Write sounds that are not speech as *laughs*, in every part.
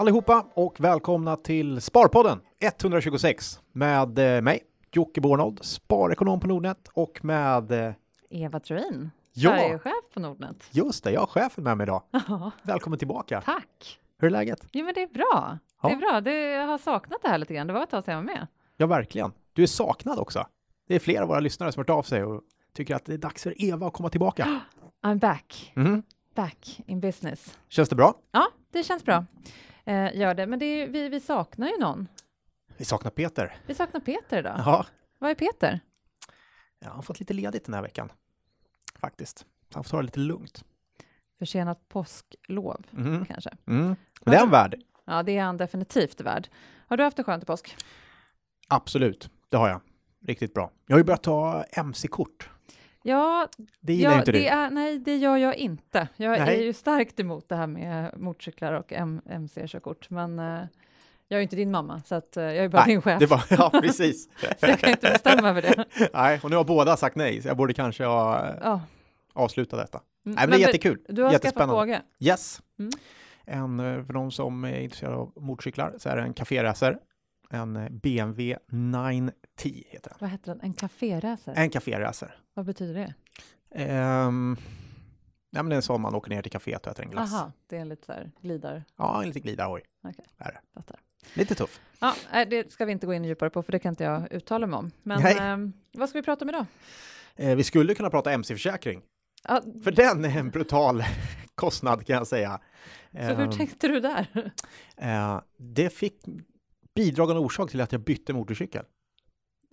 Allihopa och välkomna till Sparpodden 126 med eh, mig, Jocke Bornold, sparekonom på Nordnet och med eh, Eva Troin, Ja. Sverigechef på Nordnet. just det, jag har chefen med mig idag. *laughs* Ja, Välkommen tillbaka. tack! Hur är läget? Jo, men det är bra. Ja. Det är bra. Det, jag har saknat det här lite grann. Det var ett tag sedan jag var med. Ja, verkligen. Du är saknad också. Det är flera av våra lyssnare som har hört av sig och tycker att det är dags för Eva att komma tillbaka. *gasps* I'm back. Mhm. Back in business. Känns det bra? Ja, det känns bra. Eh, gör det. Men det är, vi, vi saknar ju någon. Vi saknar Peter. Vi saknar Peter idag. Ja, Vad är Peter? jag har fått lite ledigt den här veckan. Faktiskt. Han får ta det lite lugnt. Försenat påsklov, Mhm. kanske. Mm. Men det är en värd. Ja, det är han definitivt värd. Har du haft det skönt i påsk? Absolut, det har jag. Riktigt bra. Jag har ju börjat ta MC-kort. Ja, det gillar ja, inte det du. Är, nej, det gör jag inte. Jag nej. är ju starkt emot det här med motorcyklar och mc-körkort, men eh, jag är ju inte din mamma, så att, eh, jag är bara nej, din chef. Det var, ja, precis. *laughs* jag kan inte bestämma över det. *laughs* Nej, och nu har båda sagt nej, så jag borde kanske ha eh, ja. avslutat detta. Mm, nej, men, men det är jättekul. Du har skaffat båge? Yes. Mm. En, för de som är intresserade av motorcyklar så är det en kaféracer, en BMW 9 10 heter den. Vad heter den? En kaféräser? En kaféräser. Vad betyder det? Ehm, um, nej, men det är en sån man åker ner till kaféet och äter en glass. Aha, det är en lite så här glidar? Ja, en liten glidarhoj. Okej, okay. fattar. Lite tuff. Ja, det ska vi inte gå in djupare på, för det kan inte jag uttala mig om. Men um, vad ska vi prata om idag? Eh, vi skulle kunna prata mc-försäkring. Ja. För den är en brutal *laughs* kostnad kan jag säga. Så eh, hur ehm, tänkte du där? Eh, det fick bidragande orsak till att jag bytte motorcykel.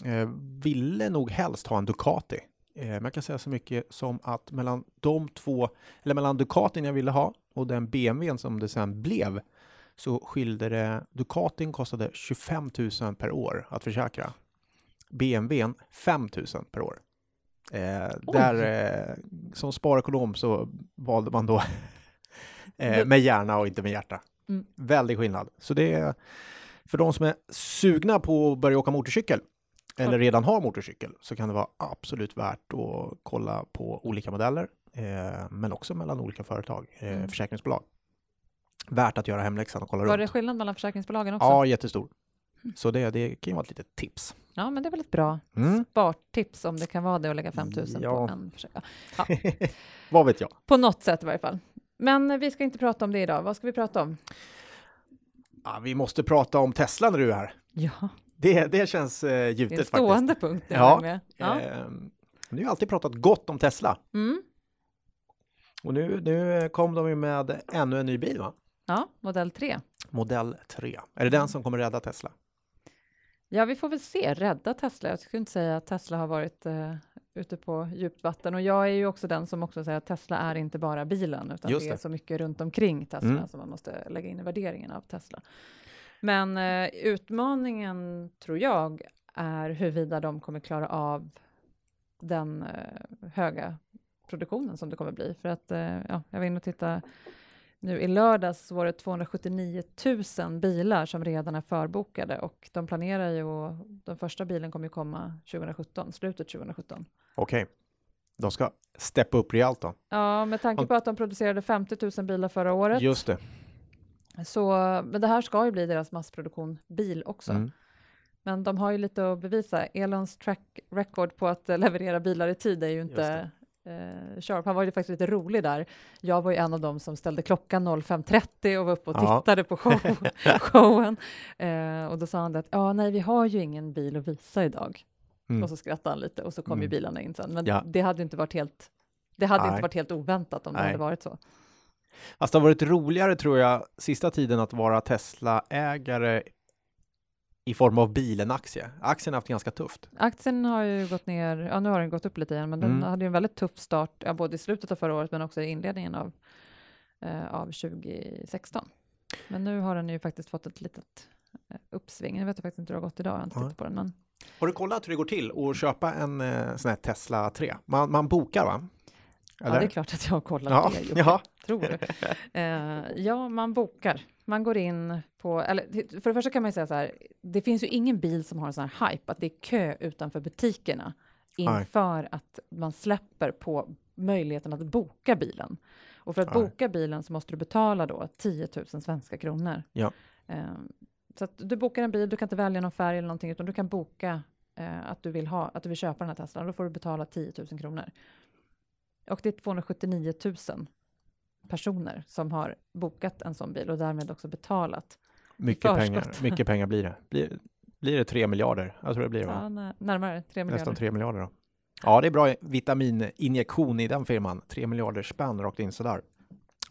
Eh, ville nog helst ha en Ducati. Eh, men jag kan säga så mycket som att mellan de två, eller mellan Ducatin jag ville ha och den BMWn som det sen blev, så skilde det, Ducatin kostade 25 000 per år att försäkra. BMWn 5 000 per år. Eh, där, eh, som sparekonom så valde man då *laughs* eh, med hjärna och inte med hjärta. Mm. Väldig skillnad. Så det är för de som är sugna på att börja åka motorcykel eller redan har motorcykel så kan det vara absolut värt att kolla på olika modeller, eh, men också mellan olika företag, eh, Mm. försäkringsbolag. Värt att göra hemläxan och kolla Var det runt. skillnad mellan försäkringsbolagen också? Ja, jättestor. Så det, det kan ju vara ett litet tips. Ja, men det är väl ett bra Mm. spartips om det kan vara det att lägga 5 000 Ja. på en försäkring. *laughs* Vad vet jag? På något sätt i varje fall. Men vi ska inte prata om det idag. Vad ska vi prata om? Ja, vi måste prata om Tesla när du är här. Ja, Det, det känns eh, det är en gjutet stående faktiskt. punkt. Ja. Med. Ja. Ehm, ni har alltid pratat gott om Tesla. Mm. Och nu, nu kom de ju med ännu en ny bil, va? ja, modell 3. Modell 3. Är det den som kommer rädda Tesla? Ja, vi får väl se. Rädda Tesla. Jag skulle inte säga att Tesla har varit eh, ute på djupt vatten. Och jag är ju också den som också säger att Tesla är inte bara bilen, utan Just det är det. så mycket runt omkring Tesla Mm. som man måste lägga in i värderingen av Tesla. Men eh, utmaningen, tror jag, är huruvida de kommer klara av den eh, höga produktionen som det kommer bli. För att, eh, ja, jag var inne och tittade nu i lördags var det 279 000 bilar som redan är förbokade och de planerar ju och den första bilen kommer ju komma 2017, slutet 2017. Okej. De ska steppa upp rejält då. Ja, med tanke på att de producerade 50 000 bilar förra året. Just det. Så, men det här ska ju bli deras massproduktion bil också. Mm. Men de har ju lite att bevisa. Elons track record på att eh, leverera bilar i tid är ju inte eh, sharp. Han var ju faktiskt lite rolig där. Jag var ju en av dem som ställde klockan 05.30 och var uppe och Ja. tittade på show, *laughs* showen. Eh, och då sa han det att ja, nej, vi har ju ingen bil att visa idag. Mm. Och så skrattade han lite och så kom ju Mm. bilarna in sen. Men Ja. det hade ju inte varit helt det hade Nej. inte varit helt oväntat om det Nej. hade varit så. Fast det har varit roligare tror jag sista tiden att vara Tesla-ägare i form av bilen-aktie. Aktien har haft ganska tufft. Aktien har ju gått ner, ja nu har den gått upp lite igen, men den Mm. hade ju en väldigt tuff start, ja, både i slutet av förra året men också i inledningen av, eh, av 2016. Men nu har den ju faktiskt fått ett litet eh, uppsving. Jag vet faktiskt inte hur det har gått idag, jag har inte tittat på den. Men Har du kollat hur det går till att köpa en eh, sån här Tesla 3? Man, man bokar va? Ja, det är klart att jag har kollat Ja, det. Jocke. ja. Tror du? *laughs* Eh, ja, man bokar. Man går in på, eller för det första kan man ju säga så här, det finns ju ingen bil som har en sån här hype, att det är kö utanför butikerna inför att man släpper på möjligheten att boka bilen. Och för att Nej. boka bilen så måste du betala då 10 000 svenska kronor. Ja. Eh, så att du bokar en bil, du kan inte välja någon färg eller någonting, utan du kan boka eh, att, du vill ha, att du vill köpa den här Teslan. Då får du betala 10 000 kronor. Och det är 279 000 personer som har bokat en sån bil och därmed också betalat. Mycket pengar, mycket pengar blir det. Blir, blir det tre miljarder? Jag tror det blir det, va? Ja, nä- närmare 3 miljarder. Nästan tre miljarder då. Ja, det är bra vitamininjektion i den firman. Tre miljarder spänn rakt in sådär.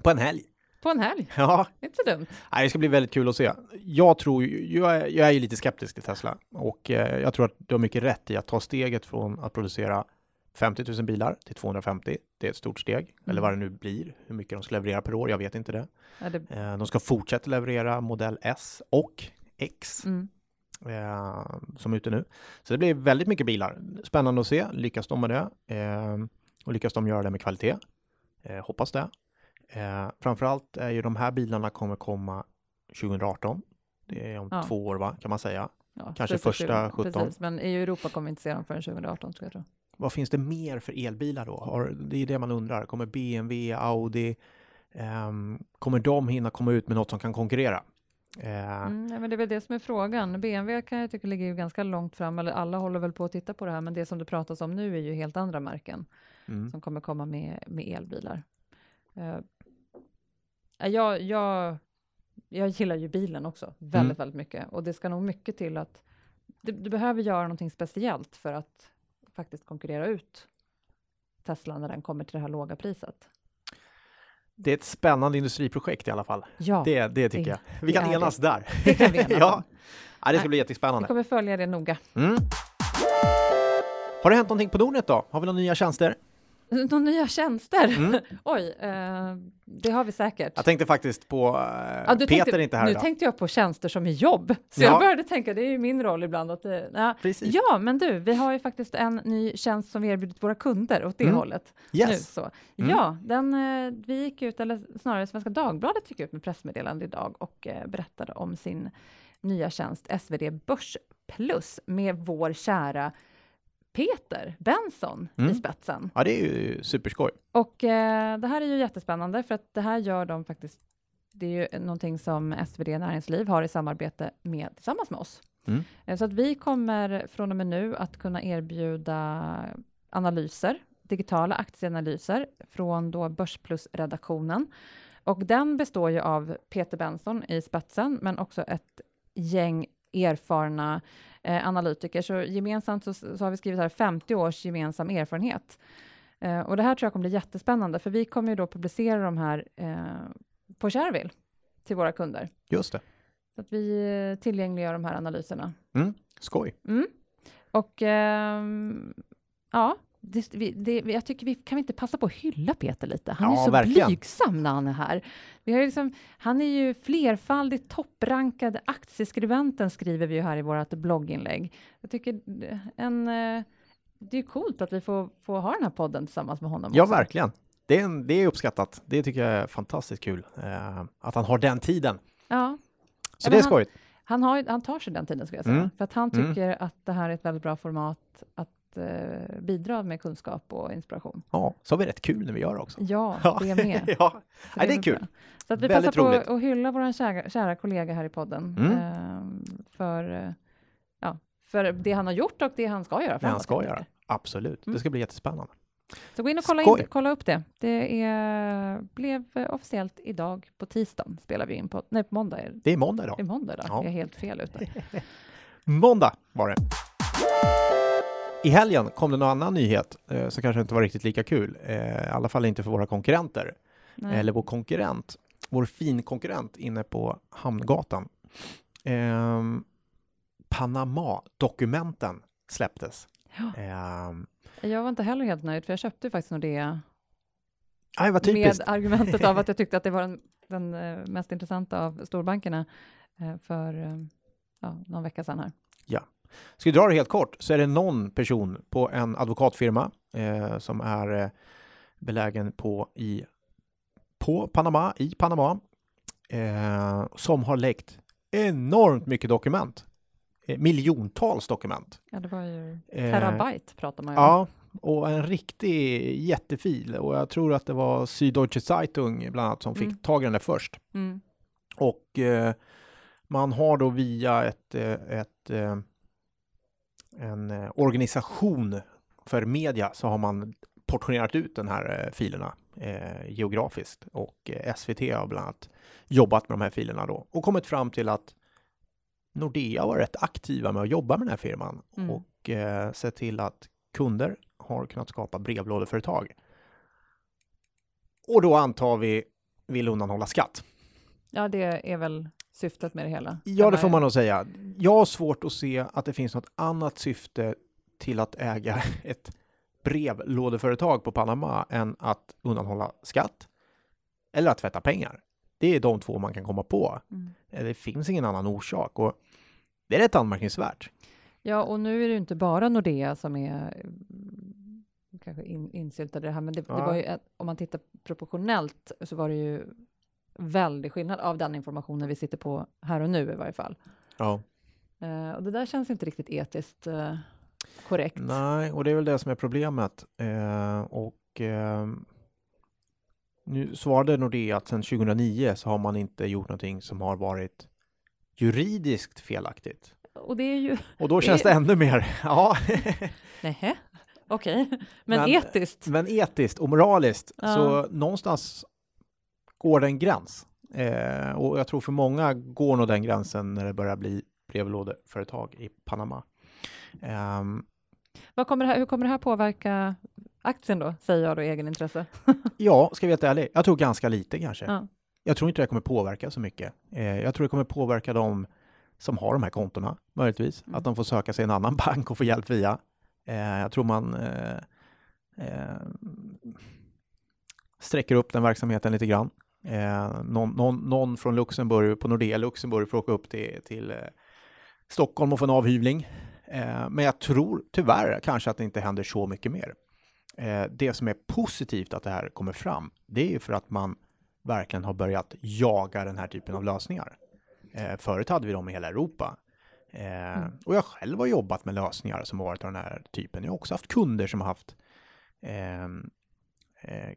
På en helg. På en helg, Ja, inte så dumt. nej, det ska bli väldigt kul att se. Jag tror, jag är, jag är ju lite skeptisk till Tesla och eh, jag tror att du har mycket rätt i att ta steget från att producera 50 000 bilar till 250. Det är ett stort steg, eller Mm. vad det nu blir. Hur mycket de ska leverera per år, jag vet inte det. Ja, det, Eh, de ska fortsätta leverera modell S och X mm. eh, som är ute nu. Så det blir väldigt mycket bilar. Spännande att se. Lyckas de med det? Eh, och lyckas de göra det med kvalitet? Eh, hoppas det. Eh, framförallt är ju de här bilarna kommer komma 2018. Det är om Ja. två år, va? kan man säga. Ja, Kanske slutet första 20, 17. Precis, men i Europa kommer vi inte se dem förrän 2018 tror jag. Vad finns det mer för elbilar då? Har, det är det man undrar. Kommer BMW, Audi, ehm, kommer de hinna komma ut med något som kan konkurrera? Eh, Mm, men det är väl det som är frågan. BMW kan jag tycka ligger ganska långt fram, eller alla håller väl på att titta på det här, men det som det pratas om nu är ju helt andra märken mm. som kommer komma med, med elbilar. Eh, jag, jag, jag gillar ju bilen också väldigt, Mm. väldigt mycket och det ska nog mycket till att du, du behöver göra någonting speciellt för att faktiskt konkurrera ut Tesla när den kommer till det här låga priset. Det är ett spännande industriprojekt i alla fall. Ja, Det, det tycker det- jag. Vi kan enas där. *laughs* det kan vi enas *laughs* ja. om. ja, det ska bli Vi jättespännande. kommer följa det noga. Mm. Har det hänt någonting på Nordnet då? Har vi några nya tjänster? *laughs* De nya tjänster? Mm. *laughs* Oj, eh, det har vi säkert. Jag tänkte faktiskt på eh, Ja, Peter tänkte, är inte här nu idag. tänkte jag på tjänster som är jobb, så Ja. jag började tänka, det är ju min roll ibland. Att det, ja. Precis. ja, men du, vi har ju faktiskt en ny tjänst som vi erbjudit våra kunder åt det Mm. hållet. Nu, Yes. så. Mm. Ja, den, eh, vi gick ut, eller snarare Svenska Dagbladet gick ut med pressmeddelande idag och eh, berättade om sin nya tjänst SvD Börs Plus med vår kära Peter Benson Mm. i spetsen. Ja, det är ju superskoj. Och eh, det här är ju jättespännande för att det här gör de faktiskt. Det är ju någonting som SvD Näringsliv har i samarbete med tillsammans med oss. Mm. Eh, Så att vi kommer från och med nu att kunna erbjuda analyser, digitala aktieanalyser från då Börsplus-redaktionen. Och den består ju av Peter Benson i spetsen, men också ett gäng erfarna eh, analytiker. Så gemensamt så, så har vi skrivit här 50 års gemensam erfarenhet. Eh, och det här tror jag kommer bli jättespännande, för vi kommer ju då publicera de här eh, på Shareville till våra kunder. Just det. Så att vi eh, tillgängliggör de här analyserna. Mm. Skoj. Mm. Och ehm, ja, det, det, jag tycker vi kan vi inte passa på att hylla Peter lite? Han är Ja, så verkligen. blygsam när han är här. Vi har liksom, han är ju flerfaldigt topprankad aktieskribenten skriver vi ju här i vårt blogginlägg. Jag tycker det- en, eh, det är coolt att vi får, får ha den här podden tillsammans med honom. Ja, också. verkligen. Det är, en, det är uppskattat. Det tycker jag är fantastiskt kul. Eh, att han har den tiden. Ja, Så Ja, det är men han- skojigt. han, har, han tar sig den tiden, ska jag säga. Mm. För att han Mm. tycker att det här är ett väldigt bra format att eh, bidra med kunskap och inspiration. Ja, så har vi rätt kul när vi gör det också. Ja, Ja. det är med. *laughs* ja. Så Nej, det är kul. bra. Så att vi Väldigt passar roligt. på att hylla vår kära, kära kollega här i podden Mm. ehm, för, eh, ja, för det han har gjort och det han ska göra Det han ska göra. Absolut. Mm. Det ska bli jättespännande. Så gå in och kolla, in, kolla upp det. Det är, blev eh, officiellt idag på tisdagen spelar vi in på, nej på måndag är det. Det är måndag Det är idag. måndag idag, Ja. jag är helt fel ute. *laughs* Måndag var det. I helgen kom det någon annan nyhet eh, som kanske inte var riktigt lika kul. Eh, I alla fall inte för våra konkurrenter. Nej. eller vår konkurrent, vår fin konkurrent inne på Hamngatan. Ehm, Panama-dokumenten släpptes. Ja. Ehm, Jag var inte heller helt nöjd, för jag köpte faktiskt Nordea aj, vad typiskt. med argumentet av att jag *laughs* tyckte att det var den, den eh, mest intressanta av storbankerna eh, för eh, ja, någon vecka sedan här. Ska vi dra det helt kort så är det någon person på en advokatfirma eh, som är eh, belägen på, i, på Panama, i Panama, eh, som har läckt enormt mycket dokument. Eh, miljontals dokument. Ja, det var ju Eh, terabyte pratar man ju om. Ja, och en riktig jättefil. Och jag tror att det var Süddeutsche Zeitung bland annat som fick Mm. tag i den där först. Mm. Och eh, man har då via ett, ett, en eh, organisation för media så har man portionerat ut den här eh, filerna eh, geografiskt och eh, SVT har bland annat jobbat med de här filerna då och kommit fram till att Nordea var rätt aktiva med att jobba med den här firman Mm. och eh, sett till att kunder har kunnat skapa brevlådeföretag. Och då antar vi vill undanhålla skatt. Ja, det är väl syftet med det hela. Ja, det får man nog säga. Jag har svårt att se att det finns något annat syfte till att äga *laughs* ett brevlådeföretag på Panama än att undanhålla skatt eller att tvätta pengar. Det är de två man kan komma på. Mm. Det finns ingen annan orsak och det är rätt anmärkningsvärt. Ja, och nu är det ju inte bara Nordea som är mm, kanske in, insyltade i det här, men det, det Ja. var ju, om man tittar proportionellt så var det ju väldig skillnad av den informationen vi sitter på här och nu i varje fall. Ja. Eh, och det där känns inte riktigt etiskt eh, korrekt. Nej, och det är väl det som är problemet. Eh, och eh, nu svarade Nordea att sedan 2009 så har man inte gjort någonting som har varit juridiskt felaktigt. Och det är ju, *laughs* Och då Det känns är- det ännu mer, *laughs* ja, nähä, okej, men, Men- etiskt. men etiskt och moraliskt. Ja. Så någonstans går en gräns. Eh, och jag tror för många går nog den gränsen när det börjar bli brevlådeföretag i Panama. Ehm, Vad kommer det här, hur kommer det här påverka aktien då, säger jag då, egenintresse? *laughs* ja, ska vi vara ärlig, jag tror ganska lite kanske. Ja. Jag tror inte det kommer påverka så mycket. Eh, jag tror det kommer påverka de som har de här kontona, möjligtvis. Mm. Att de får söka sig en annan *laughs* bank och få hjälp via. Eh, jag tror man eh, eh, sträcker upp den verksamheten lite grann. Eh, någon, någon, någon från Luxemburg, på Nordea Luxemburg, får åka upp till, till eh, Stockholm och få en avhyvling. Eh, men jag tror tyvärr kanske att det inte händer så mycket mer. Det som är positivt att det här kommer fram, det är ju för att man verkligen har börjat jaga den här typen av lösningar. Eh, förut hade vi dem i hela Europa. Mm. Och jag själv har jobbat med lösningar som varit av den här typen. Jag har också haft kunder som har haft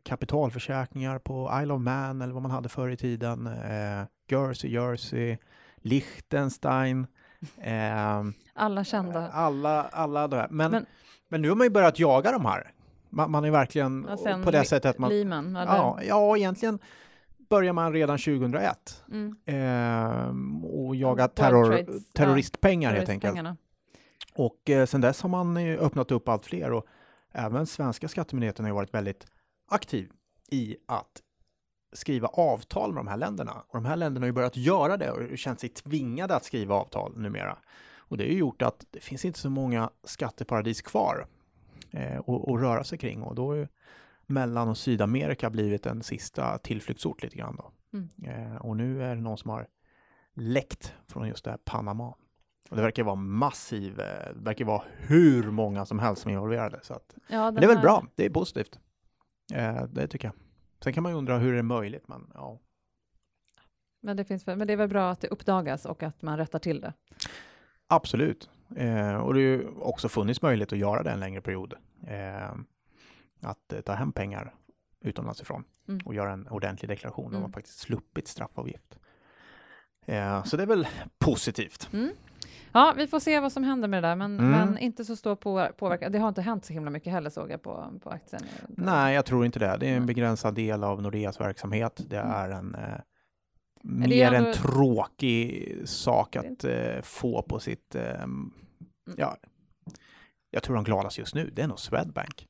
kapitalförsäkringar på Isle of Man eller vad man hade förr i tiden. Eh, Jersey, Jersey, Liechtenstein. *laughs* ehm, Alla kända. alla, alla de här. Men, men, Men- nu har man ju börjat jaga de här. Man, man är verkligen på det sättet att man... Lehman? Ja, ja, egentligen börjar man redan 2001 Mm, ehm, och jaga terror, Trades, ja, terroristpengar helt enkelt. Och eh, sen dess har man eh, öppnat upp allt fler och även svenska skattemyndigheten har varit väldigt aktiv i att skriva avtal med de här länderna. Och de här länderna har ju börjat göra det och känt sig tvingade att skriva avtal numera. Och det har ju gjort att det finns inte så många skatteparadis kvar eh, röra sig kring och då har ju Mellan och Sydamerika blivit en sista tillflyktsort lite grann då. Mm. Eh, och nu är det någon som har läckt från just det här Panama. Och det verkar vara massiv, eh, det verkar vara hur många som helst som är involverade. Så att, Ja, men det är väl här- bra, det är positivt. Eh, det tycker jag. Sen kan man ju undra hur det är möjligt, men ja. Men det, finns, men det är väl bra att det uppdagas och att man rättar till det. Absolut. Eh, och det har ju också funnits möjlighet att göra det en längre period. Eh, att eh, ta hem pengar utomlands ifrån Mm. och göra en ordentlig deklaration. De har Mm. faktiskt sluppit straffavgift. Eh, så det är väl positivt. Mm. Ja, vi får se vad som händer med det där, men, Mm. men inte så stor på, påverkan. Det har inte hänt så himla mycket heller såg jag på, på aktien. Nej, jag tror inte det. Det är en begränsad del av Nordeas verksamhet. Det Mm. är en eh, mer ändå- en tråkig sak att eh, få på sitt... Eh, ja, jag tror de gladast just nu, det är nog Swedbank.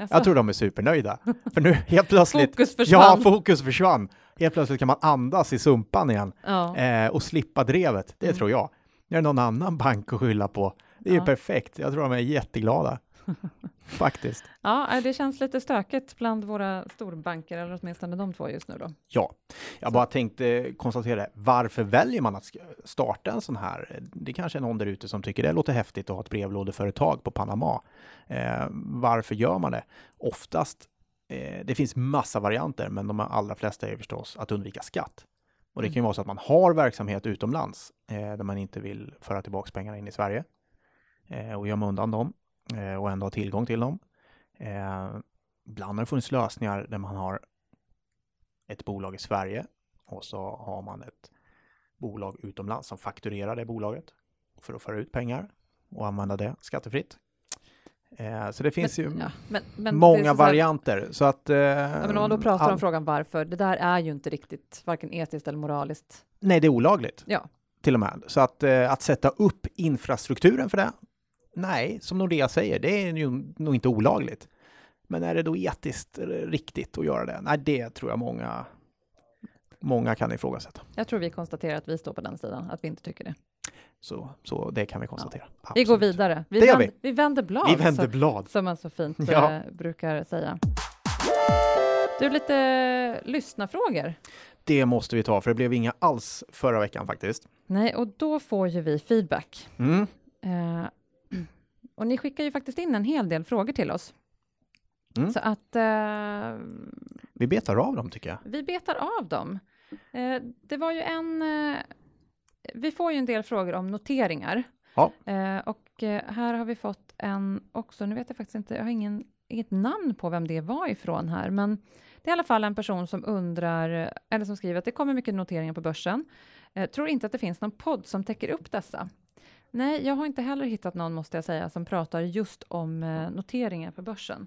Alltså, Jag tror de är supernöjda. För nu helt plötsligt... fokus försvann. Ja, fokus försvann. Helt plötsligt kan man andas i sumpan igen Ja. eh, och slippa drevet. Det Mm. tror jag. Nu är det någon annan bank att skylla på. Det är ju Ja. perfekt. Jag tror de är jätteglada. *laughs* Faktiskt. ja, det känns lite stökigt bland våra storbanker, eller åtminstone de två just nu då. Ja, jag bara tänkte konstatera. Varför väljer man att starta en sån här? Det kanske är någon där ute som tycker det låter häftigt att ha ett brevlådeföretag på Panama. Eh, varför gör man det? Oftast, eh, det finns massa varianter, men de allra flesta är förstås att undvika skatt. Och det kan ju vara så att man har verksamhet utomlands eh, där man inte vill föra tillbaka pengarna in i Sverige eh, och gömma undan dem. eh, och ändå ha tillgång till dem. Eh, ibland har det funnits lösningar där man har ett bolag i Sverige och så har man ett bolag utomlands som fakturerar det bolaget för att föra ut pengar och använda det skattefritt. Eh, så det finns ju Ja, men, men många så varianter. Så att, eh, Ja, men om man då pratar all- om frågan varför, det där är ju inte riktigt varken etiskt eller moraliskt. Nej, det är olagligt. Ja. Till och med. Så att, eh, att sätta upp infrastrukturen för det, nej, som Nordea säger, det är ju nog inte olagligt. Men är det då etiskt riktigt att göra det? Nej, det tror jag många, många kan ifrågasätta. Jag tror vi konstaterar att vi står på den sidan, att vi inte tycker det. Så, så det kan vi konstatera. Vi går vidare. Vi, gör vänder, vi vänder blad, Vi vänder så, blad. som man så fint Ja. eh, brukar säga. Du, lite lyssnarfrågor. Det måste vi ta, för det blev inga alls förra veckan faktiskt. Nej, och då får ju vi feedback. Mm. Eh, och ni skickar ju faktiskt in en hel del frågor till oss. Mm. Så att eh, Vi betar av dem tycker jag. vi betar av dem. Eh, det var ju en... Eh, vi får ju en del frågor om noteringar. Ja. Eh, och eh, här har vi fått en också, nu vet jag faktiskt inte, jag har ingen, inget namn på vem det var ifrån här, men det är i alla fall en person som undrar, eller som skriver att det kommer mycket noteringar på börsen. Eh, tror inte att det finns någon podd som täcker upp dessa. Nej, jag har inte heller hittat någon, måste jag säga, som pratar just om eh, noteringar på börsen.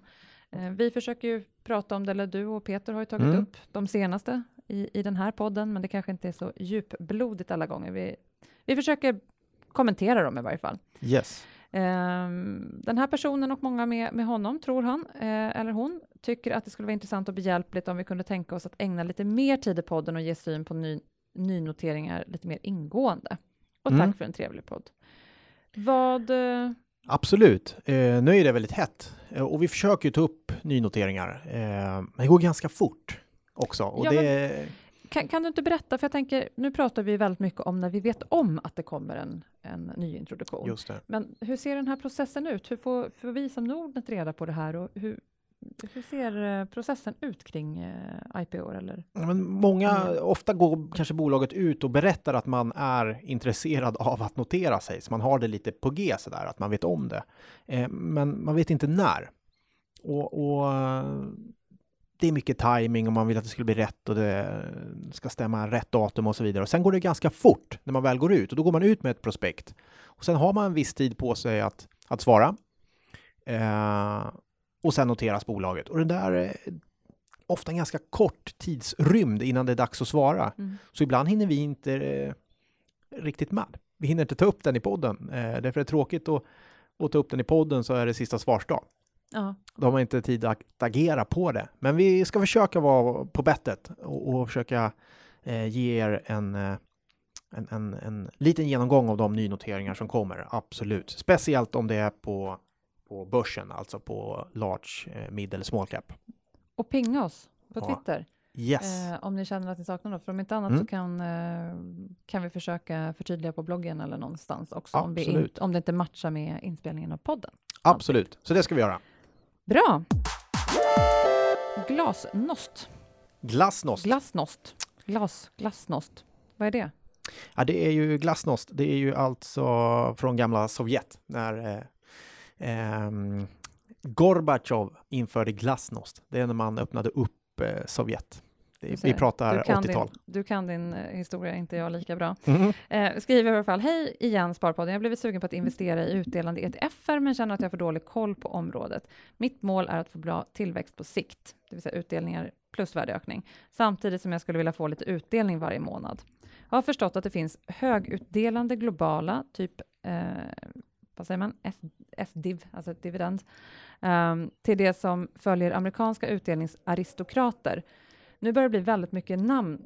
Eh, vi försöker ju prata om det, eller du och Peter har ju tagit Mm. upp de senaste i, i den här podden, men det kanske inte är så djupblodigt alla gånger. Vi, vi försöker kommentera dem i varje fall. Yes. Ehm, den här personen och många med, med honom, tror han eh, eller hon, tycker att det skulle vara intressant och behjälpligt om vi kunde tänka oss att ägna lite mer tid i podden och ge syn på ny, nynoteringar lite mer ingående. Och Mm. tack för en trevlig podd. Vad... Absolut. Eh, nu är det väldigt hett eh, och vi försöker ju ta upp nynoteringar. Eh, men det går ganska fort också. Och Ja, det, Kan, kan du inte berätta, för jag tänker, nu pratar vi väldigt mycket om när vi vet om att det kommer en, en ny introduktion. Just det. Men hur ser den här processen ut? Hur får, får vi som Nordnet reda på det här och hur, hur ser eh, processen ut kring eh, IPO? Eller? Ja, Men många, Mm. ofta går kanske bolaget ut och berättar att man är intresserad av att notera sig, så man har det lite på G sådär, att man vet om det. Eh, men man vet inte när. Och, och det är mycket timing och man vill att det skulle bli rätt och det ska stämma rätt datum och så vidare. Och sen går det ganska fort när man väl går ut och då går man ut med ett prospekt. Och sen har man en viss tid på sig att, att svara. Eh, och sen noteras bolaget. Och det där är ofta en ganska kort tidsrymd innan det är dags att svara. Mm. Så ibland hinner vi inte eh, riktigt med. Vi hinner inte ta upp den i podden. Eh, därför är det tråkigt att, att ta upp den i podden så är det sista svarsdag. Ja, Då har man inte tid att agera på det. Men vi ska försöka vara på bettet och, och försöka eh, ge er en, eh, en, en, en liten genomgång av de nynoteringar som kommer. Absolut. Speciellt om det är på, på börsen, alltså på large, eh, mid eller small cap. och pinga oss på Ja. Twitter Yes. eh, om ni känner att ni saknar något. För om inte annat Mm. så kan, eh, kan vi försöka förtydliga på bloggen eller någonstans också om, Absolut. inte, om det inte matchar med inspelningen av podden. Absolut. Så det ska vi göra. Bra! Glasnost. Glasnost. Glasnost. Glas, glasnost. Vad är det? Ja, det är ju glasnost. Det är ju alltså från gamla Sovjet när eh, ehm, Gorbatjov införde glasnost. Det är när man öppnade upp eh, Sovjet. Det, vi pratar du kan 80-tal. Din, du kan din eh, historia, inte jag lika bra. Mhm. Eh, skriver i alla fall, hej igen Sparpodden. Jag har blivit sugen på att investera i utdelande ETFer, men känner att jag får dålig koll på området. Mitt mål är att få bra tillväxt på sikt, det vill säga utdelningar plus värdeökning, samtidigt som jag skulle vilja få lite utdelning varje månad. Jag har förstått att det finns högutdelande globala, typ eh, vad säger man, SDIV, alltså dividend, ehm, till det som följer amerikanska utdelningsaristokrater. Nu börjar det bli väldigt mycket namn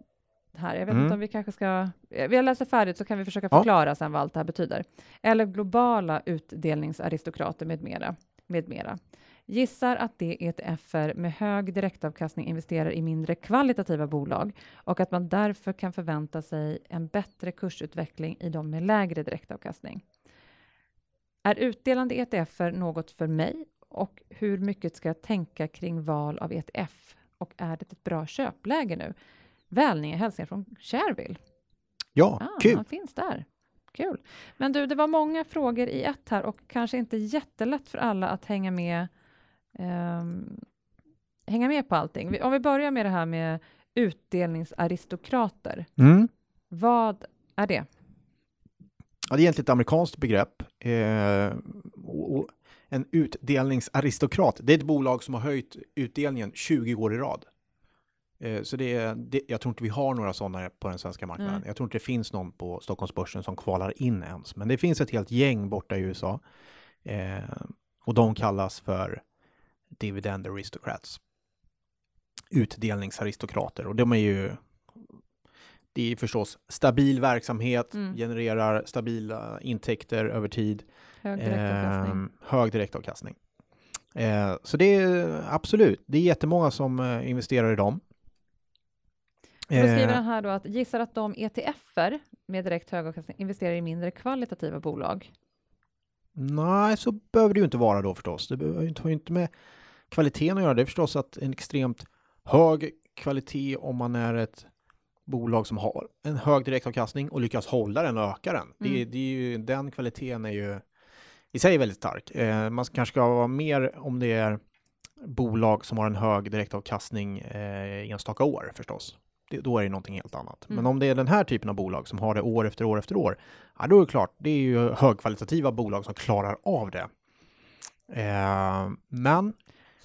här. Jag vet Mm. inte om vi kanske ska... eh, Vi har läst det färdigt så kan vi försöka Ja. förklara sen vad allt det här betyder. Eller globala utdelningsaristokrater med mera. Med mera. Gissar att det är ETFer med hög direktavkastning investerar i mindre kvalitativa bolag och att man därför kan förvänta sig en bättre kursutveckling i de med lägre direktavkastning. Är utdelande ETFer något för mig och hur mycket ska jag tänka kring val av ETF? Och är det ett bra köpläge nu? Välninge hälsningar från Shareville. Ja, Ah, kul. han finns där. Kul. Men du, det var många frågor i ett här och kanske inte jättelätt för alla att hänga med, ehm, hänga med på allting. Om vi börjar med det här med utdelningsaristokrater. Mm. Vad är det? Ja, det är egentligen ett amerikanskt begrepp. Eh, och en utdelningsaristokrat, det är ett bolag som har höjt utdelningen 20 år i rad. Eh, så det är, det, jag tror inte vi har några sådana på den svenska marknaden. Nej. Jag tror inte det finns någon på Stockholmsbörsen som kvalar in ens. Men det finns ett helt gäng borta i USA. Eh, och de kallas för dividend aristocrats. Utdelningsaristokrater. Och de är ju det är förstås stabil verksamhet, Mm. genererar stabila intäkter över tid, Hög direktavkastning. Ehm, hög direktavkastning. Eh, så det är absolut, det är jättemånga som eh, investerar i dem. Då skriver Eh, han här då att gissar att de ETFer med direkt hög avkastning investerar i mindre kvalitativa bolag. nej, så behöver det ju inte vara då förstås. Det har ju inte med kvaliteten att göra. Det är förstås att en extremt hög kvalitet om man är ett bolag som har en hög direktavkastning och lyckas hålla den och öka den. Det, Mm. det är ju, den kvaliteten är ju i sig väldigt stark. Eh, man kanske ska vara mer om det är bolag som har en hög direktavkastning eh, enstaka år förstås. Det, då är det någonting helt annat. Mm. Men om det är den här typen av bolag som har det år efter år efter år, ja, då är det klart, det är ju högkvalitativa bolag som klarar av det. Eh, men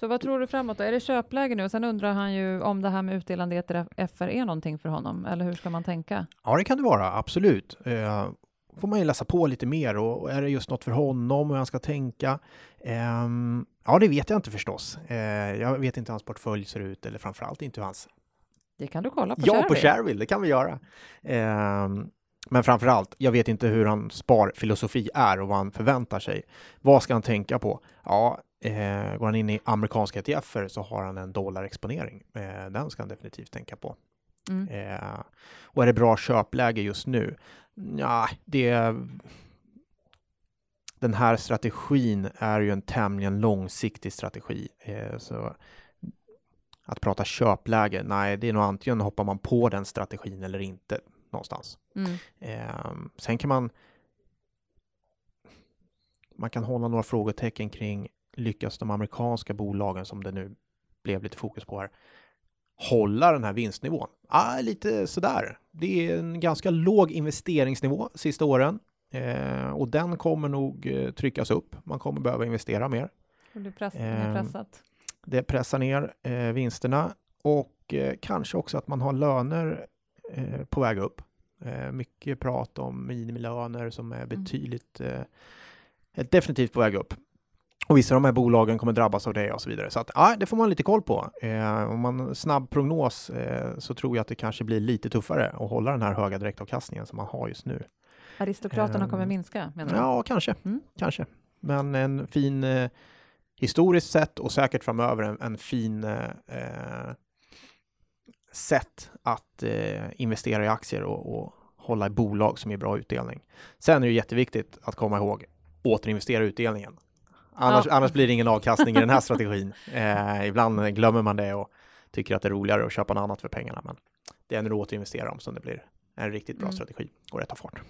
Så vad tror du framåt då? Är det köpläge nu? Och sen undrar han ju om det här med utdelande ETFer är någonting för honom, eller hur ska man tänka? Ja, det kan det vara, absolut. Eh, får man ju läsa på lite mer och, och är det just något för honom hur han ska tänka? Ehm, ja, det vet jag inte förstås. Eh, jag vet inte hur hans portfölj ser ut eller framförallt inte hur hans... Det kan du kolla på ja, Shareville. på Shareville, det kan vi göra. Ehm, men framförallt, jag vet inte hur hans sparfilosofi är och vad han förväntar sig. Vad ska han tänka på? Ja, eh, går han in i amerikanska ETFer så har han en dollarexponering. Eh, den ska han definitivt tänka på. Mm. Eh, och är det bra köpläge just nu? Ja, det... Den här strategin är ju en tämligen långsiktig strategi. Eh, så att prata köpläge, nej, det är nog antingen hoppar man på den strategin eller inte någonstans. Mm. Eh, sen kan man man kan hålla några frågetecken kring lyckas de amerikanska bolagen som det nu blev lite fokus på här hålla den här vinstnivån? Ah, lite sådär. Det är en ganska låg investeringsnivå sista åren eh, och den kommer nog eh, tryckas upp. Man kommer behöva investera mer. Och du press, är pressat. Det pressar ner eh, vinsterna och eh, kanske också att man har löner eh, på väg upp. Eh, mycket prat om minimilöner som är betydligt eh, är definitivt på väg upp. Och vissa av de här bolagen kommer drabbas av det och så vidare. Så att, ja, det får man lite koll på. Eh, om man snabb prognos eh, så tror jag att det kanske blir lite tuffare att hålla den här höga direktavkastningen som man har just nu. Aristokraterna kommer ehm, minska, menar du? Ja, kanske. Mm. Kanske. Men en fin, eh, historiskt sett och säkert framöver, en, en fin eh, eh, sätt att eh, investera i aktier och, och hålla i bolag som ger bra utdelning. Sen är det jätteviktigt att komma ihåg återinvestera utdelningen. Annars, Ja. annars blir det ingen avkastning i den här *laughs* strategin. Eh, ibland glömmer man det och tycker att det är roligare att köpa något annat för pengarna. Men det är när du återinvesterar dem som det blir en riktigt bra Mm. strategi och rätta fart.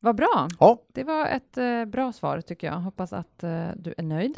Vad bra. Ja. Det var ett eh, bra svar tycker jag. Hoppas att eh, du är nöjd.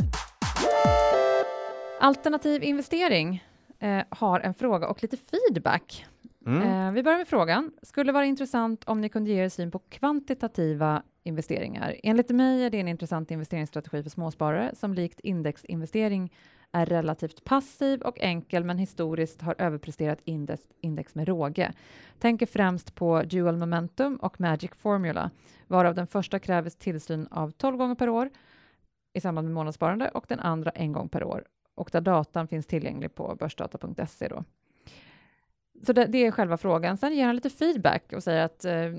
Alternativ investering eh, har en fråga och lite feedback. Mm. Eh, vi börjar med frågan. Skulle vara intressant om ni kunde ge er syn på kvantitativa investeringar. Enligt mig är det en intressant investeringsstrategi för småsparare som likt indexinvestering är relativt passiv och enkel men historiskt har överpresterat index, index med råge. Tänker främst på Dual Momentum och Magic Formula varav den första kräver tillsyn av 12 gånger per år i samband med månadssparande och den andra en gång per år och där datan finns tillgänglig på börsdata.se. Då. Så det, det är själva frågan. Sen ger han lite feedback och säger att eh,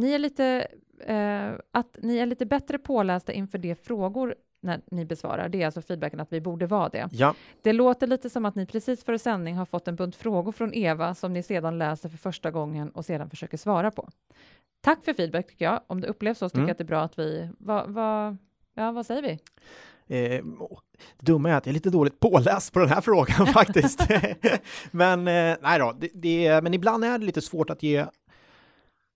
ni är lite eh, att ni är lite bättre pålästa inför de frågor när ni besvarar. Det är alltså feedbacken att vi borde vara det. Ja, Det låter lite som att ni precis före sändning har fått en bunt frågor från Eva som ni sedan läser för första gången och sedan försöker svara på. Tack för feedback tycker jag. Om det upplevs så tycker Mm. jag att det är bra att vi... Vad, vad, ja, vad säger vi? Eh, det dumma är att jag är lite dåligt påläst på den här frågan *laughs* faktiskt. *laughs* men eh, nej då, det, det, men ibland är det lite svårt att ge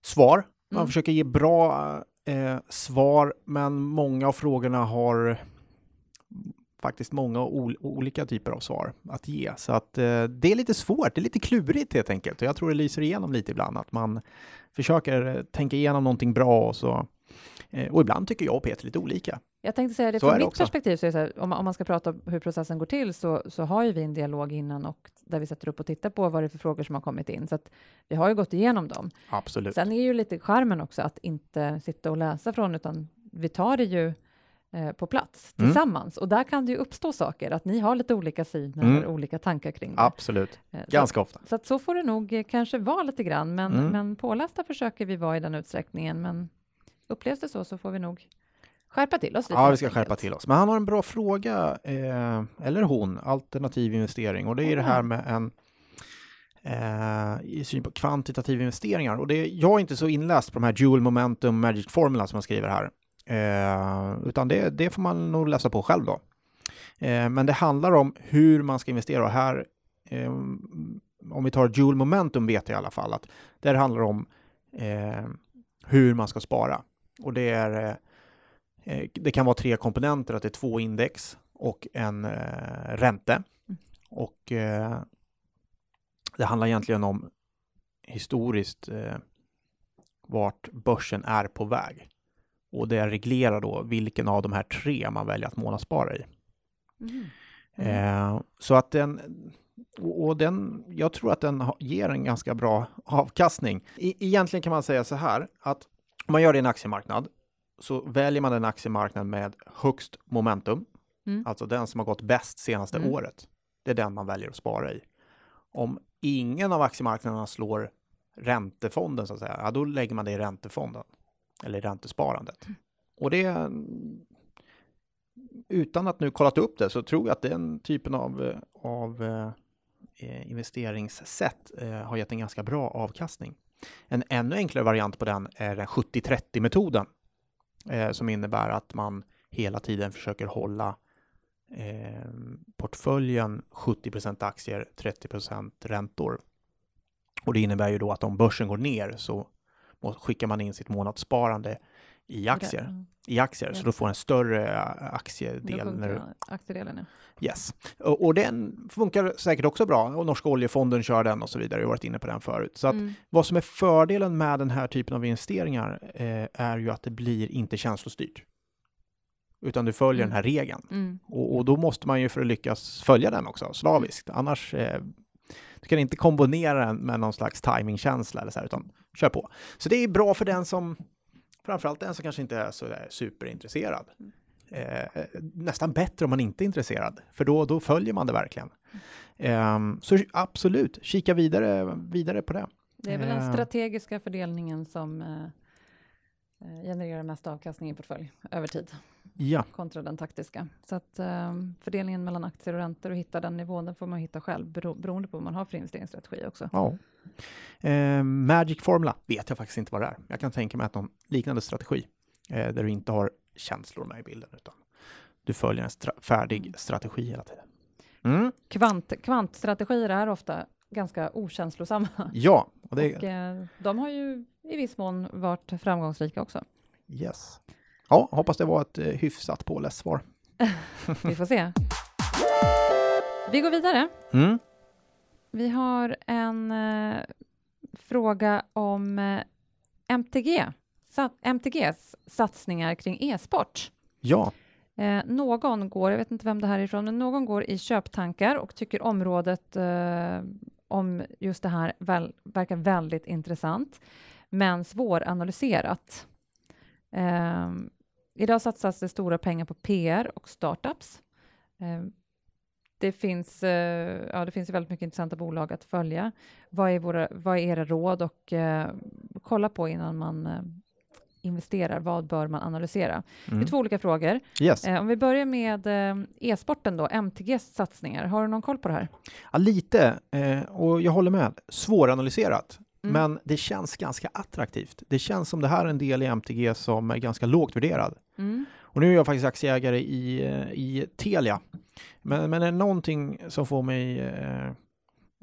svar Man Mm. försöker ge bra eh, svar, men många av frågorna har faktiskt många ol- olika typer av svar att ge. Så att eh, det är lite svårt, det är lite klurigt helt enkelt. Och jag tror det lyser igenom lite ibland, att man försöker eh, tänka igenom någonting bra och så. Eh, och ibland tycker jag och Peter lite olika. Jag tänkte säga det, Så från mitt också. perspektiv, så är så här, om, man, om man ska prata om hur processen går till, så, så har ju vi en dialog innan och där vi sätter upp och tittar på vad det är för frågor som har kommit in. Så att vi har ju gått igenom dem. Absolut. Sen är ju lite charmen också att inte sitta och läsa från, utan vi tar det ju eh, på plats Mm. tillsammans. Och där kan det ju uppstå saker, att ni har lite olika syner, Mm. olika tankar kring det. Absolut. Eh, så- Ganska ofta. Så att så får det nog eh, kanske vara lite grann, men, Mm. men pålästa försöker vi vara i den utsträckningen. Men upplevs det så, så får vi nog skärpa till oss lite. Ja, vi ska skärpa till oss. Men han har en bra fråga, eh, eller hon, alternativ investering. Och det är det här Ah. med en eh, i syn på kvantitativa investeringar. Och det, jag är inte så inläst på de här dual momentum magic formula som jag skriver här. Eh, utan det, det får man nog läsa på själv då. Eh, men det handlar om hur man ska investera. Och här, eh, om vi tar dual momentum vet jag i alla fall att det handlar om eh, hur man ska spara. Och det är Det kan vara tre komponenter, att det är två index och en eh, ränte. Mm. Och eh, det handlar egentligen om historiskt eh, vart börsen är på väg. Och det reglerar då vilken av de här tre man väljer att månadsspara i. Mhm. Eh, så att den, och den, jag tror att den ger en ganska bra avkastning. I, egentligen kan man säga så här att om man gör det i en aktiemarknad så väljer man en aktiemarknad med högst momentum, Mm. alltså den som har gått bäst senaste Mm. året. Det är den man väljer att spara i. Om ingen av aktiemarknaderna slår räntefonden så att säga, ja, då lägger man det i räntefonden eller i räntesparandet. Och det utan att nu kollat upp det så tror jag att den typen av, av eh, eh, investeringssätt eh, har gett en ganska bra avkastning. En ännu enklare variant på den är den 70-30-metoden eh, som innebär att man hela tiden försöker hålla eh, portföljen 70% aktier, 30% räntor. Och det innebär ju då att om börsen går ner så skickar man in sitt månadssparande i aktier Mm. I aktier, så Ja. då får en större Då aktiedel. När, Aktiedelen, ja. yes. och, och den funkar säkert också bra och Norska oljefonden kör den och så vidare. Jag har varit inne på den förut. Så att Mm. vad som är fördelen med den här typen av investeringar eh, är ju att det blir inte känslostyrt. Utan du följer Mm. den här regeln. Mm. Och, och då måste man ju för att lyckas följa den också, slaviskt. Annars, eh, du kan inte kombinera den med någon slags timingkänsla eller så här, utan kör på. Så det är bra för den som, framförallt den som kanske inte är så där superintresserad. Eh, nästan bättre om man inte är intresserad, för då, då följer man det verkligen. Ehm, så absolut, kika vidare, vidare på det. Det är väl den Eh. strategiska fördelningen som eh, eh, genererar mest avkastning i portfölj över tid Ja, kontra den taktiska. Så att eh, fördelningen mellan aktier och räntor och hitta den nivån, den får man hitta själv bero, beroende på vad man har för investeringsstrategi också. ja. Eh, Magic Formula vet jag faktiskt inte vad det är. Jag kan tänka mig att någon liknande strategi eh, där du inte har känslor med i bilden utan du följer en stra- färdig strategi hela tiden. Mm. Kvant, kvantstrategier är ofta ganska okänslosamma Ja, och det, och eh, de har ju i viss mån varit framgångsrika också. yes. Ja, hoppas det var ett eh, hyfsat påläst svar. *laughs* Vi får se. Vi går vidare. Mm. Vi har en eh, fråga om eh, MTG, sat, MTGs satsningar kring e-sport. Ja, Eh, någon går, jag vet inte vem det här är ifrån, men någon går i köptankar och tycker området eh, om just det här väl, verkar väldigt intressant, men svåranalyserat. Eh, idag satsas det stora pengar på PR och startups. Eh, det finns, eh, ja, det finns väldigt mycket intressanta bolag att följa. Vad är, våra, vad är era råd och eh, kolla på innan man eh, investerar? Vad bör man analysera? Det mm. är två olika frågor. yes. Eh, om vi börjar med eh, e-sporten då, MTGs satsningar. Har du någon koll på det här? Ja, lite, eh, och jag håller med. Svåranalyserat, Mm. men det känns ganska attraktivt. Det känns som det här är en del i MTG som är ganska lågt värderad. Mm. Och nu är jag faktiskt aktieägare i, eh, i Telia. Men, men är det någonting som får mig, eh,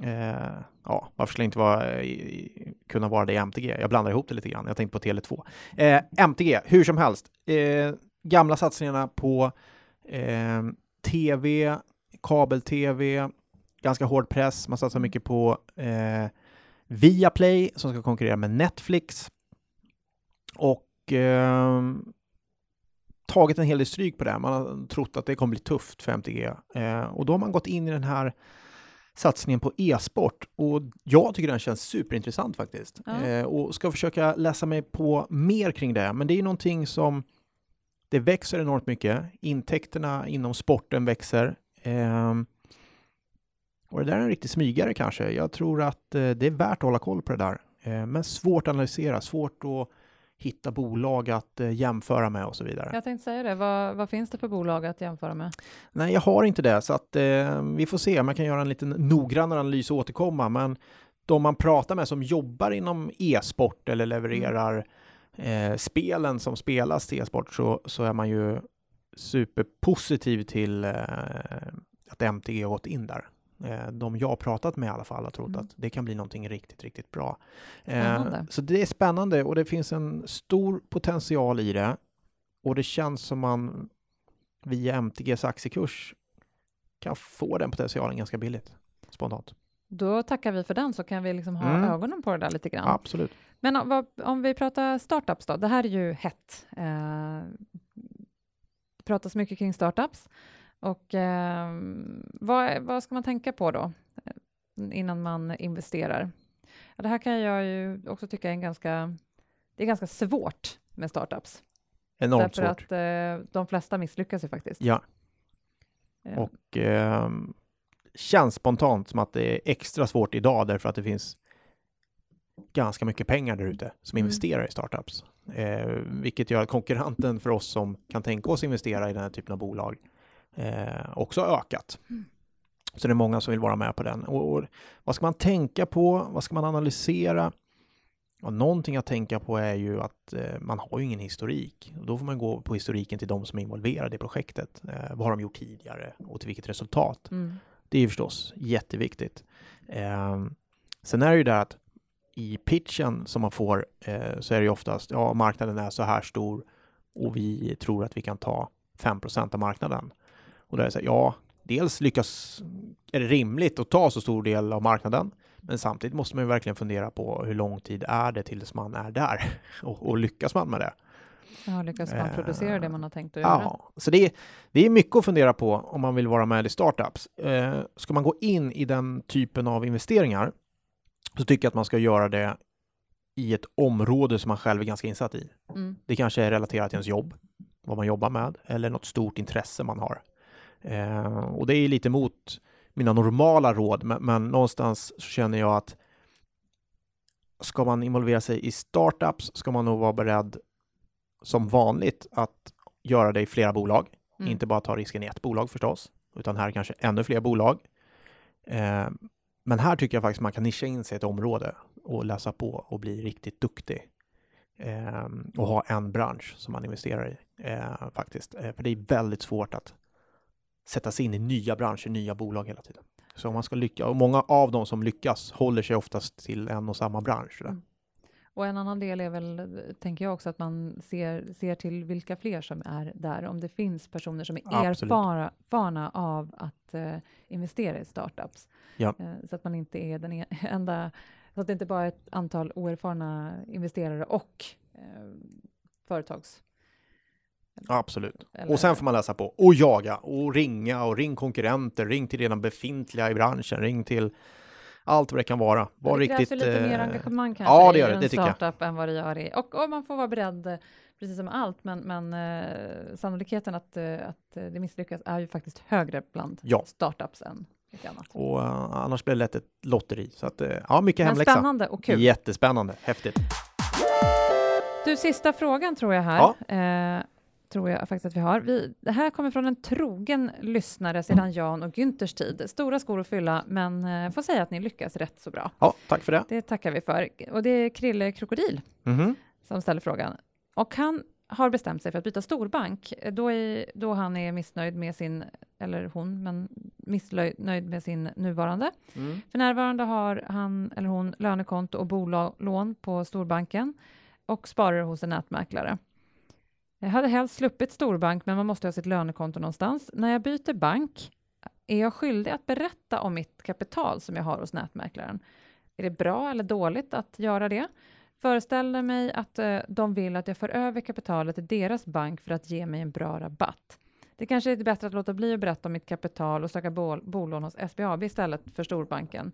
eh, ja, varför skulle jag inte vara, eh, i- kunna vara det i MTG. Jag blandar ihop det lite grann. Jag tänkte på Tele2. Eh, MTG, hur som helst. Eh, gamla satsningarna på tv, kabel-tv, ganska hård press. Man satsar mycket på eh, Viaplay som ska konkurrera med Netflix. Och eh, tagit en hel del stryk på det. Man har trott att det kommer bli tufft för MTG. Eh, och då har man gått in i den här satsningen på e-sport och jag tycker den känns superintressant faktiskt. Ja. Eh, och ska försöka läsa mig på mer kring det. Men det är någonting som det växer enormt mycket. Intäkterna inom sporten växer. Eh, och det där är en riktig smygare kanske. Jag tror att eh, det är värt att hålla koll på det där. Eh, men svårt att analysera, svårt att hitta bolag att eh, jämföra med och så vidare. Jag tänkte säga det, vad, vad finns det för bolag att jämföra med? Nej, jag har inte det, så att eh, vi får se. Man kan göra en lite noggrannare analys och återkomma, men de man pratar med som jobbar inom e-sport eller levererar eh, spelen som spelas till e-sport så, så är man ju superpositiv till eh, att MTG har gått in där. Eh, de jag har pratat med i alla fall har trott Mm. att det kan bli någonting riktigt, riktigt bra. Eh, Spännande. så det är spännande och det finns en stor potential i det. Och det känns som man via MTGs aktiekurs kan få den potentialen ganska billigt, spontant. Då tackar vi för den så kan vi liksom ha Mm. ögonen på det där lite grann. Absolut. Men om, om vi pratar startups då, det här är ju hett. Eh, pratas mycket kring startups. Och eh, vad, vad ska man tänka på då eh, innan man investerar? Ja, det här kan jag ju också tycka är en ganska, det är ganska svårt med startups. Enormt därför svårt. att eh, de flesta misslyckas ju faktiskt. Ja, Eh, och ehm, känns spontant som att det är extra svårt idag därför att det finns ganska mycket pengar där ute som Mm. investerar i startups. Eh, vilket gör att konkurrenten för oss som kan tänka oss investera i den här typen av bolag eh, också ökat. Mm. Så det är många som vill vara med på den. Och, och vad ska man tänka på? Vad ska man analysera? Ja, någonting att tänka på är ju att eh, man har ju ingen historik. Och då får man gå på historiken till de som är involverade i projektet. Eh, vad har de gjort tidigare och till vilket resultat? mm. Det är ju förstås jätteviktigt. Eh, sen är det ju där att i pitchen som man får eh, så är det ju oftast, ja marknaden är så här stor och vi tror att vi kan ta 5% av marknaden. Och då är det så här, ja, dels lyckas, är det rimligt att ta så stor del av marknaden, men samtidigt måste man ju verkligen fundera på hur lång tid är det tills man är där *laughs* och, och lyckas man med det? Ja, lyckas man Eh, producera det man har tänkt att göra? Ja, så det är, det är mycket att fundera på om man vill vara med i startups. Eh, ska man gå in i den typen av investeringar så tycker jag att man ska göra det i ett område som man själv är ganska insatt i. Mm. Det kanske är relaterat till ens jobb, vad man jobbar med, eller något stort intresse man har. Eh, och det är lite mot mina normala råd, men, men någonstans så känner jag att ska man involvera sig i startups ska man nog vara beredd som vanligt att göra det i flera bolag. Mm. Inte bara ta risken i ett bolag förstås, utan här kanske ännu fler bolag. Eh, men här tycker jag faktiskt man kan nischa in sig i ett område och läsa på och bli riktigt duktig. Eh, och ha en bransch som man investerar i eh, faktiskt. Eh, för det är väldigt svårt att sätta sig in i nya branscher, nya bolag hela tiden. Så om man ska lyckas, och många av de som lyckas håller sig oftast till en och samma bransch. Mm. Och en annan del är väl, tänker jag också, att man ser, ser till vilka fler som är där. Om det finns personer som är Absolut. erfarna erfarna av att eh, investera i startups. Ja. Eh, så att man inte är den e- *laughs* enda, så att det inte bara är ett antal oerfarna investerare och eh, företags... Absolut. eller- Och sen får man läsa på och jaga och ringa och ring konkurrenter, ring till redan befintliga i branschen, ring till allt vad det kan vara. Var det krävs riktigt, ju lite mer eh, engagemang kanske ja, det i gör det, en det tycker jag. startup än vad det gör i... Och, och man får vara beredd, precis som allt, men, men eh, sannolikheten att, eh, att eh, det misslyckas är ju faktiskt högre bland Ja. startups än mycket annat. Och eh, annars blir det lätt ett lotteri. Så att, eh, ja, mycket Men hemläxa. spännande och kul. Jättespännande, häftigt. Du, sista frågan tror jag här. Eh, tror jag faktiskt att vi har. Vi, det här kommer från en trogen lyssnare sedan Jan och Günthers tid. Stora skor att fylla, men eh, får säga att ni lyckas rätt så bra. Ja, tack för det. Det tackar vi för. Och det är Krille Krokodil Mhm. som ställer frågan. Och han har bestämt sig för att byta storbank då, är, då han är missnöjd med sin eller hon, men missnöjd med sin nuvarande. Mm. För närvarande har han eller hon lönekonto och bolån på storbanken och sparar hos en nätmäklare. Jag hade helst sluppit storbank, men man måste ha sitt lönekonto någonstans. När jag byter bank är jag skyldig att berätta om mitt kapital som jag har hos nätmäklaren. Är det bra eller dåligt att göra det? Föreställer mig att eh, de vill att jag för över kapitalet till deras bank för att ge mig en bra rabatt. Det kanske är lite bättre att låta bli att berätta om mitt kapital och söka bol bolån hos SBAB istället för storbanken.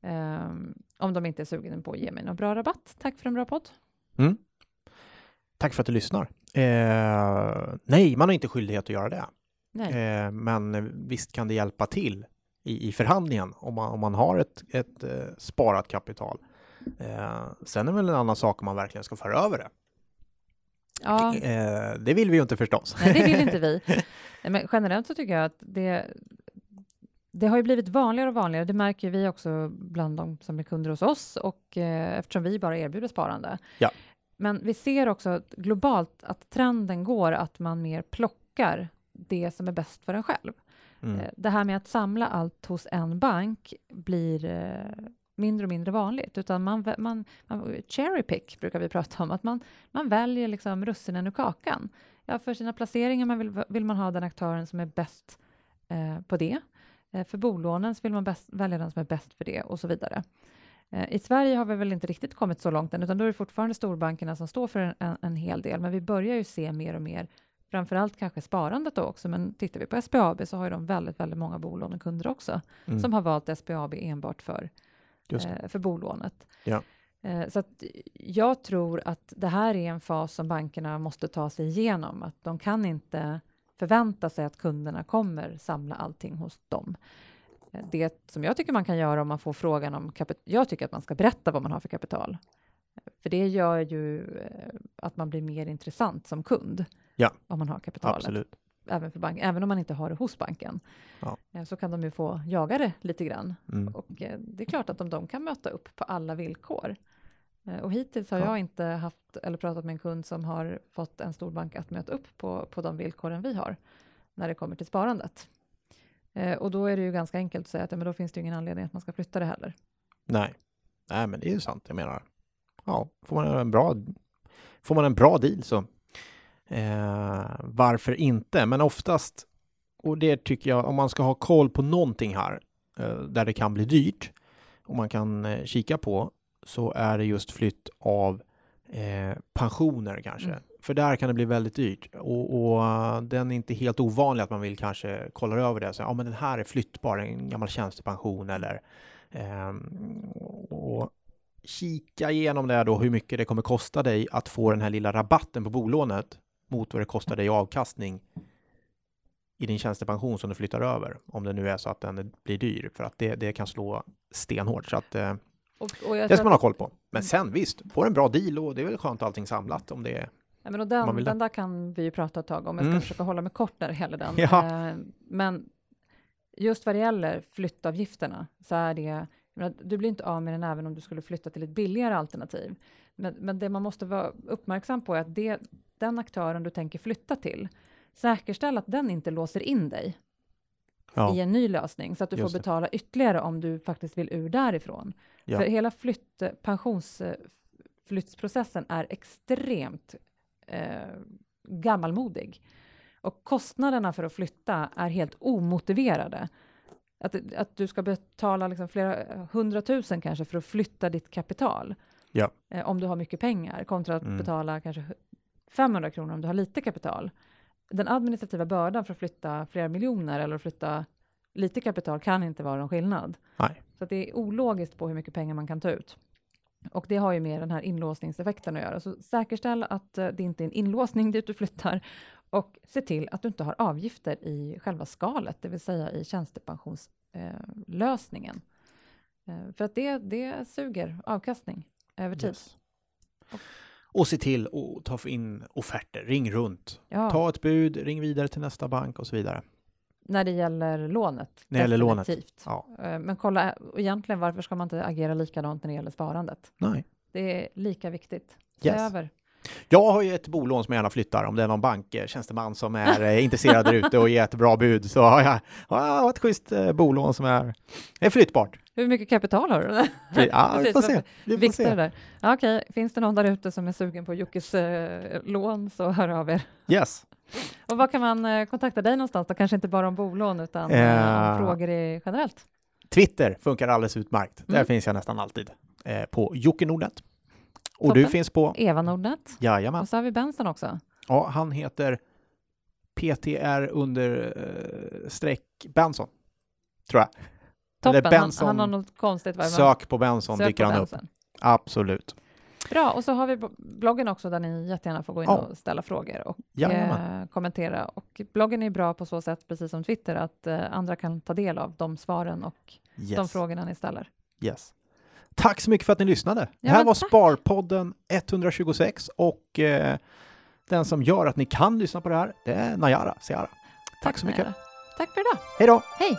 Um, om de inte är sugna på att ge mig någon bra rabatt. Tack för en bra podd. Mm. Tack för att du lyssnar. Eh, nej, man har inte skyldighet att göra det. Eh, men visst kan det hjälpa till i, i förhandlingen om man, om man har ett, ett eh, sparat kapital. Eh, sen är det väl en annan sak om man verkligen ska föra över det. Ja. Eh, det vill vi ju inte förstås. Nej, det vill inte vi. *laughs* Men generellt så tycker jag att det, det har ju blivit vanligare och vanligare. Det märker vi också bland de som är kunder hos oss och eh, eftersom vi bara erbjuder sparande. Ja. Men vi ser också globalt att trenden går att man mer plockar det som är bäst för en själv. Mm. Eh, det här med att samla allt hos en bank blir eh, mindre och mindre vanligt, utan man, man, man cherry pick brukar vi *laughs* prata om, att man, man väljer liksom russinen ur kakan. Ja, för sina placeringar man vill, vill man ha den aktören som är bäst eh, på det. Eh, för bolånen vill man bäst, välja den som är bäst för det och så vidare. Eh, I Sverige har vi väl inte riktigt kommit så långt än, utan då är det fortfarande storbankerna som står för en, en, en hel del, men vi börjar ju se mer och mer framförallt kanske sparandet då också, men tittar vi på SBAB så har ju de väldigt, väldigt många bolånekunder också, Mm. som har valt SBAB enbart för, eh, för bolånet. Ja. Eh, så att jag tror att det här är en fas som bankerna måste ta sig igenom, att de kan inte förvänta sig att kunderna kommer samla allting hos dem. Det som jag tycker man kan göra om man får frågan om kapital, jag tycker att man ska berätta vad man har för kapital. För det gör ju eh, att man blir mer intressant som kund. Ja. Om man har kapitalet Absolut. även för banken, även om man inte har det hos banken. Ja. Eh, Så kan de ju få jaga det lite grann. Mm. Och eh, det är klart att om de kan möta upp på alla villkor. Och hittills har Ja. jag inte haft eller pratat med en kund som har fått en storbank att möta upp på, på de villkoren vi har när det kommer till sparandet. Eh, Och då är det ju ganska enkelt att säga att ja, men då finns det ju ingen anledning att man ska flytta det heller. Nej. Nej, men det är ju sant. Jag menar, ja, får man en bra, får man en bra deal så eh, varför inte? Men oftast, och det tycker jag, om man ska ha koll på någonting här eh, där det kan bli dyrt och man kan eh, kika på så är det just flytt av eh, pensioner kanske. Mm. För där kan det bli väldigt dyrt och, och eh, den är inte helt ovanlig att man vill kanske kolla över det. Så, ja, men den här är flyttbar, en gammal tjänstepension eller Ehm, och kika igenom det då, hur mycket det kommer kosta dig att få den här lilla rabatten på bolånet mot vad det kostar dig i avkastning i din tjänstepension som du flyttar över, om det nu är så att den blir dyr, för att det, det kan slå stenhårt. Så att eh, Och, och det ska man ha koll på. Men sen visst, får en bra deal och det är väl skönt allting samlat om det är. Ja, men och den, det. den där kan vi ju prata ett tag om. Jag ska Mm. försöka hålla mig kort när det gäller den. Ja. Eh, men just vad det gäller flyttavgifterna så är det, menar, du blir inte av med den även om du skulle flytta till ett billigare alternativ. Men, men det man måste vara uppmärksam på är att det, den aktören du tänker flytta till, säkerställ att den inte låser in dig Ja, i en ny lösning, så att du får Just det. betala ytterligare om du faktiskt vill ur därifrån. Ja. För hela flytt, pensionsflyttsprocessen är extremt eh, gammalmodig. Och kostnaderna för att flytta är helt omotiverade. Att, att du ska betala liksom flera hundratusen kanske för att flytta ditt kapital. Ja. Eh, om du har mycket pengar, kontra att Mm. betala kanske 500 kronor om du har lite kapital. Den administrativa bördan för att flytta flera miljoner eller att flytta lite kapital kan inte vara en skillnad. Nej. Så det är ologiskt på hur mycket pengar man kan ta ut. Och det har ju med den här inlåsningseffekten att göra. Så säkerställ att eh, det inte är en inlåsning dit du flyttar och se till att du inte har avgifter i själva skalet, det vill säga i tjänstepensionslösningen. Eh, för att det, det suger avkastning över tid. Yes. Och se till att ta in offerter, ring runt, Ja, ta ett bud, ring vidare till nästa bank och så vidare. När det gäller lånet. När det gäller lånet. Ja. Eh, Men kolla, egentligen varför ska man inte agera likadant när det gäller sparandet? Nej. Det är lika viktigt. Se Yes. över Jag har ju ett bolån som jag gärna flyttar om det är någon banktjänsteman som är eh, intresserad där ute och ger ett bra bud så har jag, har ett schysst eh, bolån som är, är flyttbart. Hur mycket kapital har du? *laughs* Ja, vi får se. Vi får se. där. Ja, Okej, finns det någon där ute som är sugen på Jockes eh, lån så hör av er. Yes. Och vad kan man eh, kontakta dig någonstans då? Kanske inte bara om bolån utan eh, Eh, frågor i, generellt? Twitter funkar alldeles utmärkt. Där Mm. finns jag nästan alltid. Eh, på Jocke Nordnet. Och Toppen. du finns på, Eva Nordnet. jajamän. Och så har vi Benson också. Ja, han heter PTR under eh, streck Benson, tror jag. Toppen, han, Benson. han har något konstigt. Sök på Benson dyker han upp. Absolut. Bra, och så har vi bloggen också där ni jättegärna får gå in Ja. och ställa frågor och eh, kommentera. Och bloggen är bra på så sätt, precis som Twitter, att eh, andra kan ta del av de svaren och de Yes. frågorna ni ställer. yes. Tack så mycket för att ni lyssnade. Ja, det här var tack. Sparpodden 126 och eh, den som gör att ni kan lyssna på det här, det är Najara Seara. Tack så mycket. Najara. Tack för idag. Hej då! Hej!